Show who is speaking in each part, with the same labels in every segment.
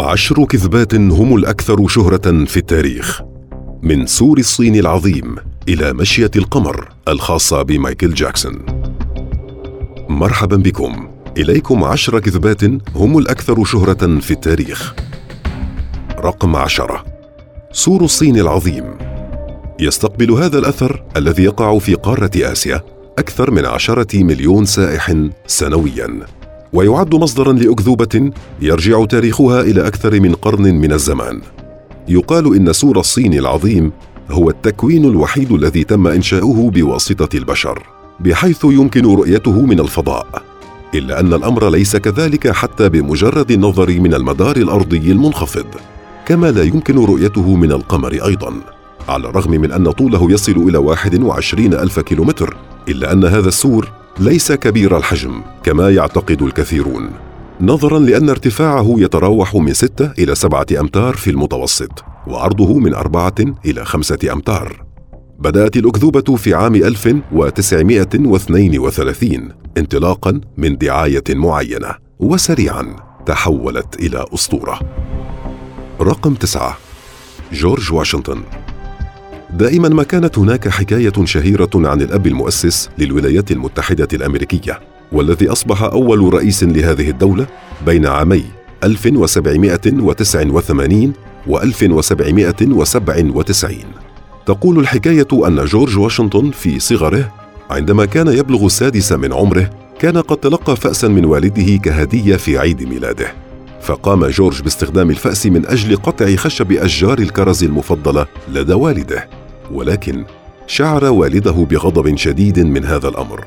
Speaker 1: عشر كذبات هم الأكثر شهرة في التاريخ. من سور الصين العظيم إلى مشية القمر الخاصة بمايكل جاكسون. مرحبا بكم. إليكم عشر كذبات هم الأكثر شهرة في التاريخ. رقم عشرة. سور الصين العظيم. يستقبل هذا الأثر الذي يقع في قارة آسيا أكثر من عشرة مليون سائح سنوياً. ويعد مصدرا لأكذوبة يرجع تاريخها إلى أكثر من قرن من الزمان. يقال إن سور الصين العظيم هو التكوين الوحيد الذي تم إنشاؤه بواسطة البشر بحيث يمكن رؤيته من الفضاء. إلا أن الأمر ليس كذلك حتى بمجرد النظر من المدار الأرضي المنخفض كما لا يمكن رؤيته من القمر أيضا على الرغم من أن طوله يصل إلى 21 ألف كيلومتر. إلا أن هذا السور ليس كبير الحجم كما يعتقد الكثيرون. نظرا لأن ارتفاعه يتراوح من 6 إلى 7 أمتار في المتوسط وعرضه من 4 إلى 5 أمتار. بدأت الأكذوبة في عام 1932 انطلاقا من دعاية معينة وسريعا تحولت إلى أسطورة. رقم تسعة جورج واشنطن. دائما ما كانت هناك حكاية شهيرة عن الأب المؤسس للولايات المتحدة الأمريكية والذي أصبح أول رئيس لهذه الدولة بين عامي 1789 و 1797 تقول الحكاية أن جورج واشنطن في صغره عندما كان يبلغ السادس من عمره كان قد تلقى فاسا من والده كهدية في عيد ميلاده. فقام جورج باستخدام الفأس من أجل قطع خشب أشجار الكرز المفضلة لدى والده ولكن شعر والده بغضب شديد من هذا الأمر.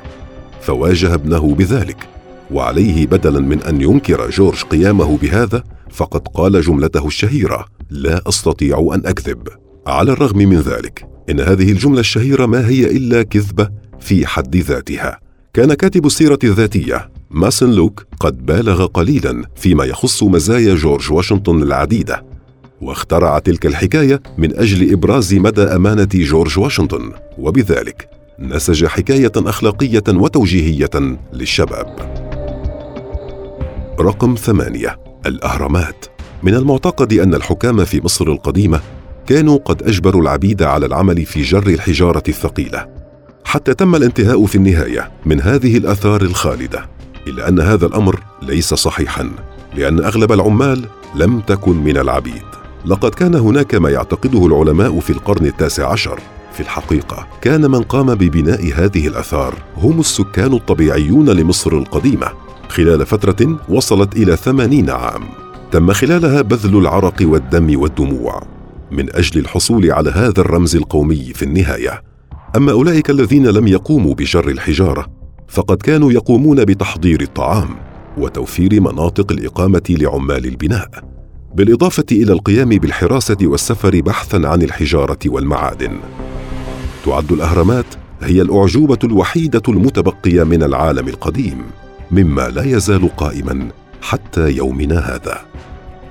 Speaker 1: فواجه ابنه بذلك وعليه بدلا من أن ينكر جورج قيامه بهذا فقد قال جملته الشهيرة لا أستطيع أن أكذب. على الرغم من ذلك إن هذه الجملة الشهيرة ما هي إلا كذبة في حد ذاتها. كان كاتب السيرة الذاتية ماسن لوك قد بالغ قليلا فيما يخص مزايا جورج واشنطن العديدة واخترع تلك الحكاية من أجل إبراز مدى أمانة جورج واشنطن وبذلك نسج حكاية أخلاقية وتوجيهية للشباب. رقم ثمانية الأهرامات. من المعتقد أن الحكام في مصر القديمة كانوا قد أجبروا العبيد على العمل في جر الحجارة الثقيلة حتى تم الانتهاء في النهاية من هذه الآثار الخالدة. الا أن هذا الأمر ليس صحيحا لأن أغلب العمال لم تكن من العبيد. لقد كان هناك ما يعتقده العلماء في القرن التاسع عشر. في الحقيقة كان من قام ببناء هذه الآثار هم السكان الطبيعيون لمصر القديمة. خلال فترة وصلت إلى ثمانين عام. تم خلالها بذل العرق والدم والدموع. من أجل الحصول على هذا الرمز القومي في النهاية. أما أولئك الذين لم يقوموا بجر الحجارة فقد كانوا يقومون بتحضير الطعام وتوفير مناطق الإقامة لعمال البناء بالإضافة إلى القيام بالحراسة والسفر بحثا عن الحجارة والمعادن. تعد الأهرامات هي الأعجوبة الوحيدة المتبقية من العالم القديم مما لا يزال قائما حتى يومنا هذا.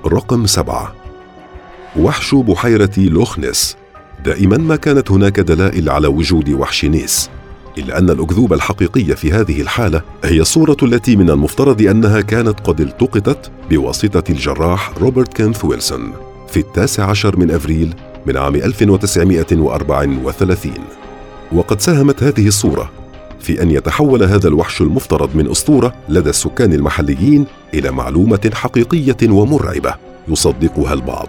Speaker 1: رقم سبعة. وحش بحيرة لوخنس. دائما ما كانت هناك دلائل على وجود وحش نيس. إلا أن الأكذوبة الحقيقية في هذه الحالة هي الصورة التي من المفترض أنها كانت قد التقطت بواسطة الجراح روبرت كينث ويلسون في التاسع عشر من أفريل من عام 1934 وقد ساهمت هذه الصورة في أن يتحول هذا الوحش المفترض من أسطورة لدى السكان المحليين إلى معلومة حقيقية ومرعبة يصدقها البعض.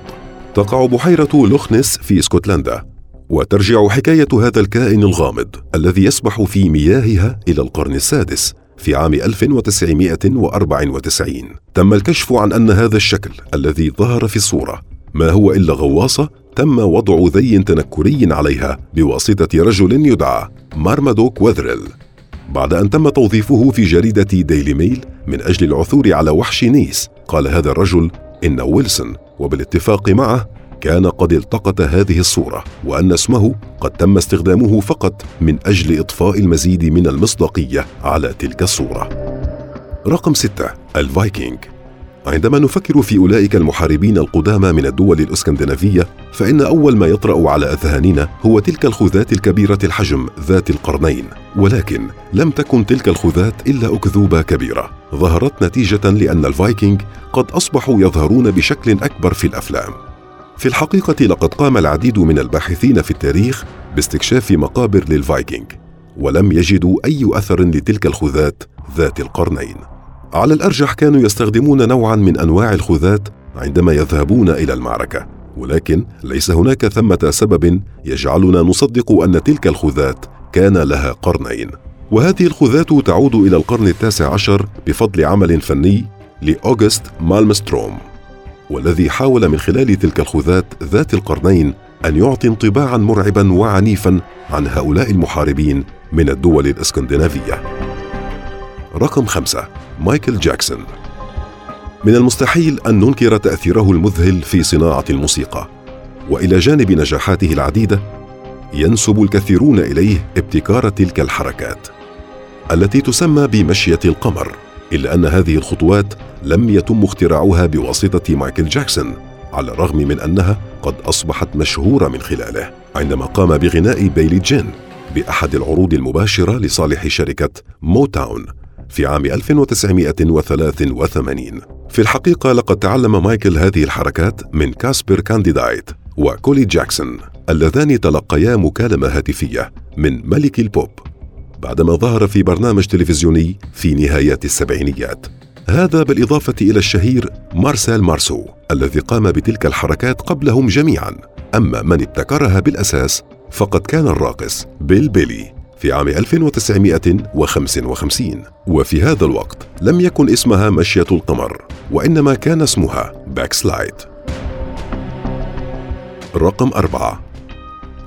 Speaker 1: تقع بحيرة لوخنس في اسكتلندا. وترجع حكاية هذا الكائن الغامض الذي يسبح في مياهها إلى القرن السادس في عام 1994 تم الكشف عن أن هذا الشكل الذي ظهر في الصورة ما هو إلا غواصة تم وضع ذي تنكري عليها بواسطة رجل يدعى مارمادوك وذريل. بعد أن تم توظيفه في جريدة ديلي ميل من أجل العثور على وحش نيس قال هذا الرجل إن ويلسون وبالاتفاق معه كان قد التقط هذه الصورة وأن اسمه قد تم استخدامه فقط من أجل إضفاء المزيد من المصداقية على تلك الصورة. رقم ستة الفايكنج عندما نفكر في أولئك المحاربين القدامى من الدول الإسكندنافية فإن أول ما يطرأ على أذهاننا هو تلك الخذات الكبيرة الحجم ذات القرنين. ولكن لم تكن تلك الخذات إلا أكذوبة كبيرة. ظهرت نتيجة لأن الفايكنج قد أصبحوا يظهرون بشكل أكبر في الأفلام. في الحقيقة لقد قام العديد من الباحثين في التاريخ باستكشاف مقابر للفايكنج ولم يجدوا أي أثر لتلك الخذات ذات القرنين. على الأرجح كانوا يستخدمون نوعا من أنواع الخذات عندما يذهبون إلى المعركة ولكن ليس هناك ثمة سبب يجعلنا نصدق أن تلك الخذات كان لها قرنين. وهذه الخذات تعود إلى القرن التاسع عشر بفضل عمل فني لأوغست مالمستروم. والذي حاول من خلال تلك الخذات ذات القرنين أن يعطي انطباعا مرعبا وعنيفا عن هؤلاء المحاربين من الدول الإسكندنافية. رقم خمسة مايكل جاكسون. من المستحيل أن ننكر تأثيره المذهل في صناعة الموسيقى وإلى جانب نجاحاته العديدة ينسب الكثيرون إليه ابتكار تلك الحركات التي تسمى بمشية القمر إلا أن هذه الخطوات لم يتم اختراعها بواسطة مايكل جاكسون على الرغم من أنها قد أصبحت مشهورة من خلاله عندما قام بغناء بيلي جين بأحد العروض المباشرة لصالح شركة موتاون في عام 1983 في الحقيقة لقد تعلم مايكل هذه الحركات من كاسبر كانديدايت وكولي جاكسون اللذان تلقيا مكالمة هاتفية من ملك البوب بعدما ظهر في برنامج تلفزيوني في نهايات السبعينيات. هذا بالإضافة إلى الشهير مارسيل مارسو الذي قام بتلك الحركات قبلهم جميعا. أما من ابتكرها بالأساس فقد كان الراقص بيل بيلي في عام 1955 وفي هذا الوقت لم يكن اسمها مشية القمر وإنما كان اسمها backslide رقم أربعة.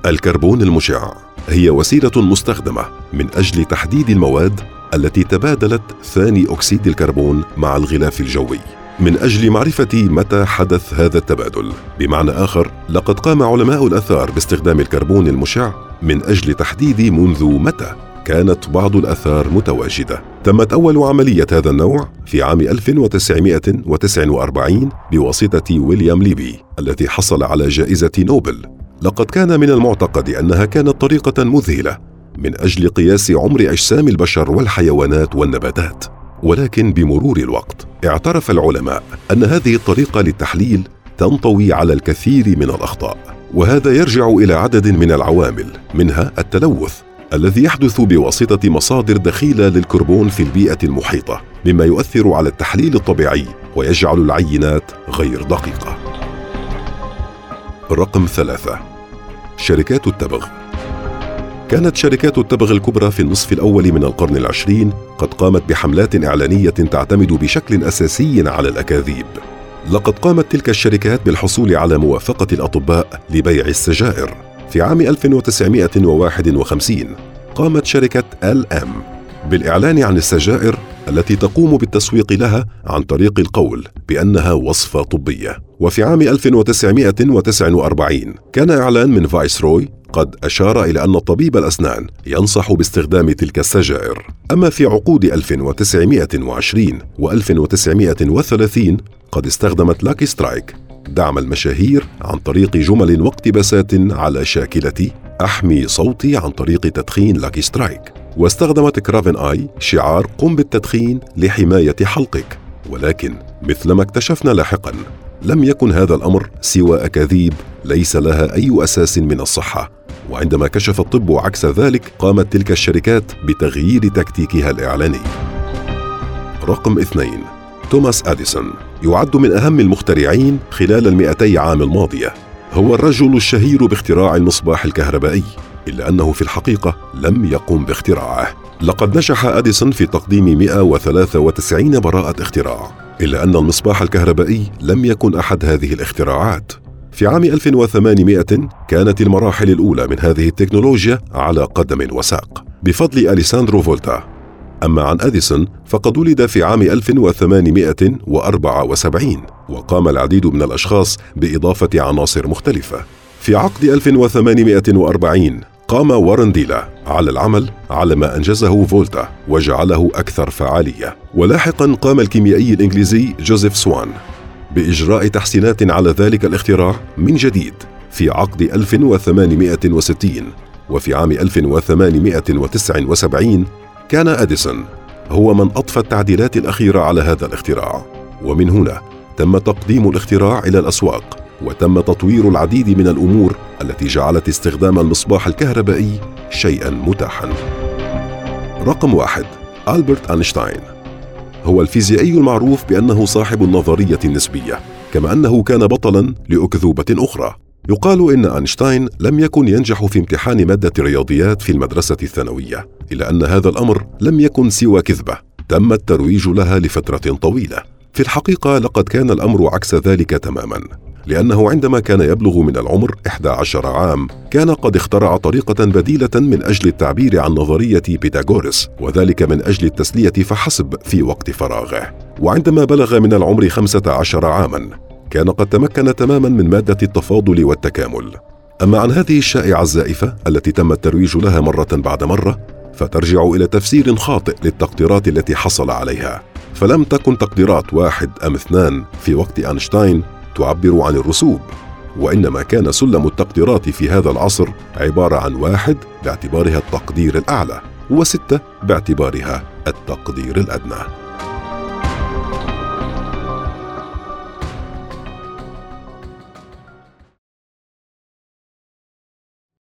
Speaker 1: الكربون المشع. هي وسيلة مستخدمة من أجل تحديد المواد التي تبادلت ثاني أكسيد الكربون مع الغلاف الجوي. من أجل معرفة متى حدث هذا التبادل بمعنى آخر لقد قام علماء الأثار باستخدام الكربون المشع من أجل تحديد منذ متى كانت بعض الأثار متواجدة. تمت أول عملية هذا النوع في عام 1949 بواسطة ويليام ليبي الذي حصل على جائزة نوبل. لقد كان من المعتقد أنها كانت طريقة مذهلة من أجل قياس عمر أجسام البشر والحيوانات والنباتات. ولكن بمرور الوقت اعترف العلماء أن هذه الطريقة للتحليل تنطوي على الكثير من الأخطاء. وهذا يرجع إلى عدد من العوامل منها التلوث الذي يحدث بواسطة مصادر دخيلة للكربون في البيئة المحيطة مما يؤثر على التحليل الطبيعي ويجعل العينات غير دقيقة. رقم ثلاثة. شركات التبغ. كانت شركات التبغ الكبرى في النصف الأول من القرن العشرين قد قامت بحملات إعلانية تعتمد بشكل أساسي على الأكاذيب. لقد قامت تلك الشركات بالحصول على موافقة الأطباء لبيع السجائر. في عام 1951 قامت شركة ال ام بالإعلان عن السجائر التي تقوم بالتسويق لها عن طريق القول بأنها وصفة طبية. وفي عام 1949 كان إعلان من فايسروي قد أشار إلى أن طبيب الأسنان ينصح باستخدام تلك السجائر. أما في عقود 1920 و 1930 قد استخدمت لاكي سترايك دعم المشاهير عن طريق جمل واقتباسات على شاكلة أحمي صوتي عن طريق تدخين لاكي سترايك. واستخدمت كرافن آي شعار قم بالتدخين لحماية حلقك ولكن مثلما اكتشفنا لاحقا لم يكن هذا الأمر سوى أكاذيب ليس لها أي أساس من الصحة. وعندما كشف الطب عكس ذلك قامت تلك الشركات بتغيير تكتيكها الإعلاني. رقم اثنين توماس أديسون يعد من أهم المخترعين خلال المئتي عام الماضية. هو الرجل الشهير باختراع المصباح الكهربائي إلا أنه في الحقيقة لم يقم باختراعه. لقد نجح أديسون في تقديم 193 براءة اختراع. إلا أن المصباح الكهربائي لم يكن أحد هذه الاختراعات. في عام 1800 كانت المراحل الأولى من هذه التكنولوجيا على قدم وساق. بفضل أليساندرو فولتا. أما عن أديسون فقد ولد في عام 1874 وقام العديد من الأشخاص بإضافة عناصر مختلفة. في عقد 1840 قام وارن ديلا على العمل على ما أنجزه فولتا وجعله أكثر فعالية. ولاحقا قام الكيميائي الإنجليزي جوزيف سوان بإجراء تحسينات على ذلك الاختراع من جديد في عقد 1860 وفي عام 1879 كان أديسون هو من أضفى التعديلات الأخيرة على هذا الاختراع. ومن هنا تم تقديم الاختراع إلى الأسواق. وتم تطوير العديد من الأمور التي جعلت استخدام المصباح الكهربائي شيئا متاحا. رقم واحد ألبرت أينشتاين. هو الفيزيائي المعروف بأنه صاحب النظرية النسبية كما أنه كان بطلا لأكذوبة أخرى. يقال إن أينشتاين لم يكن ينجح في امتحان مادة الرياضيات في المدرسة الثانوية إلا أن هذا الأمر لم يكن سوى كذبة. تم الترويج لها لفترة طويلة. في الحقيقة لقد كان الأمر عكس ذلك تماما. لأنه عندما كان يبلغ من العمر 11 عام كان قد اخترع طريقة بديلة من أجل التعبير عن نظرية بيتاغورس وذلك من أجل التسلية فحسب في وقت فراغه. وعندما بلغ من العمر 15 عاما كان قد تمكن تماما من مادة التفاضل والتكامل. أما عن هذه الشائعة الزائفة التي تم الترويج لها مرة بعد مرة فترجع إلى تفسير خاطئ للتقديرات التي حصل عليها. فلم تكن تقديرات واحد أم اثنان في وقت أينشتاين تعبر عن الرسوب وإنما كان سلم التقديرات في هذا العصر عبارة عن واحد باعتبارها التقدير الأعلى وستة باعتبارها التقدير الأدنى.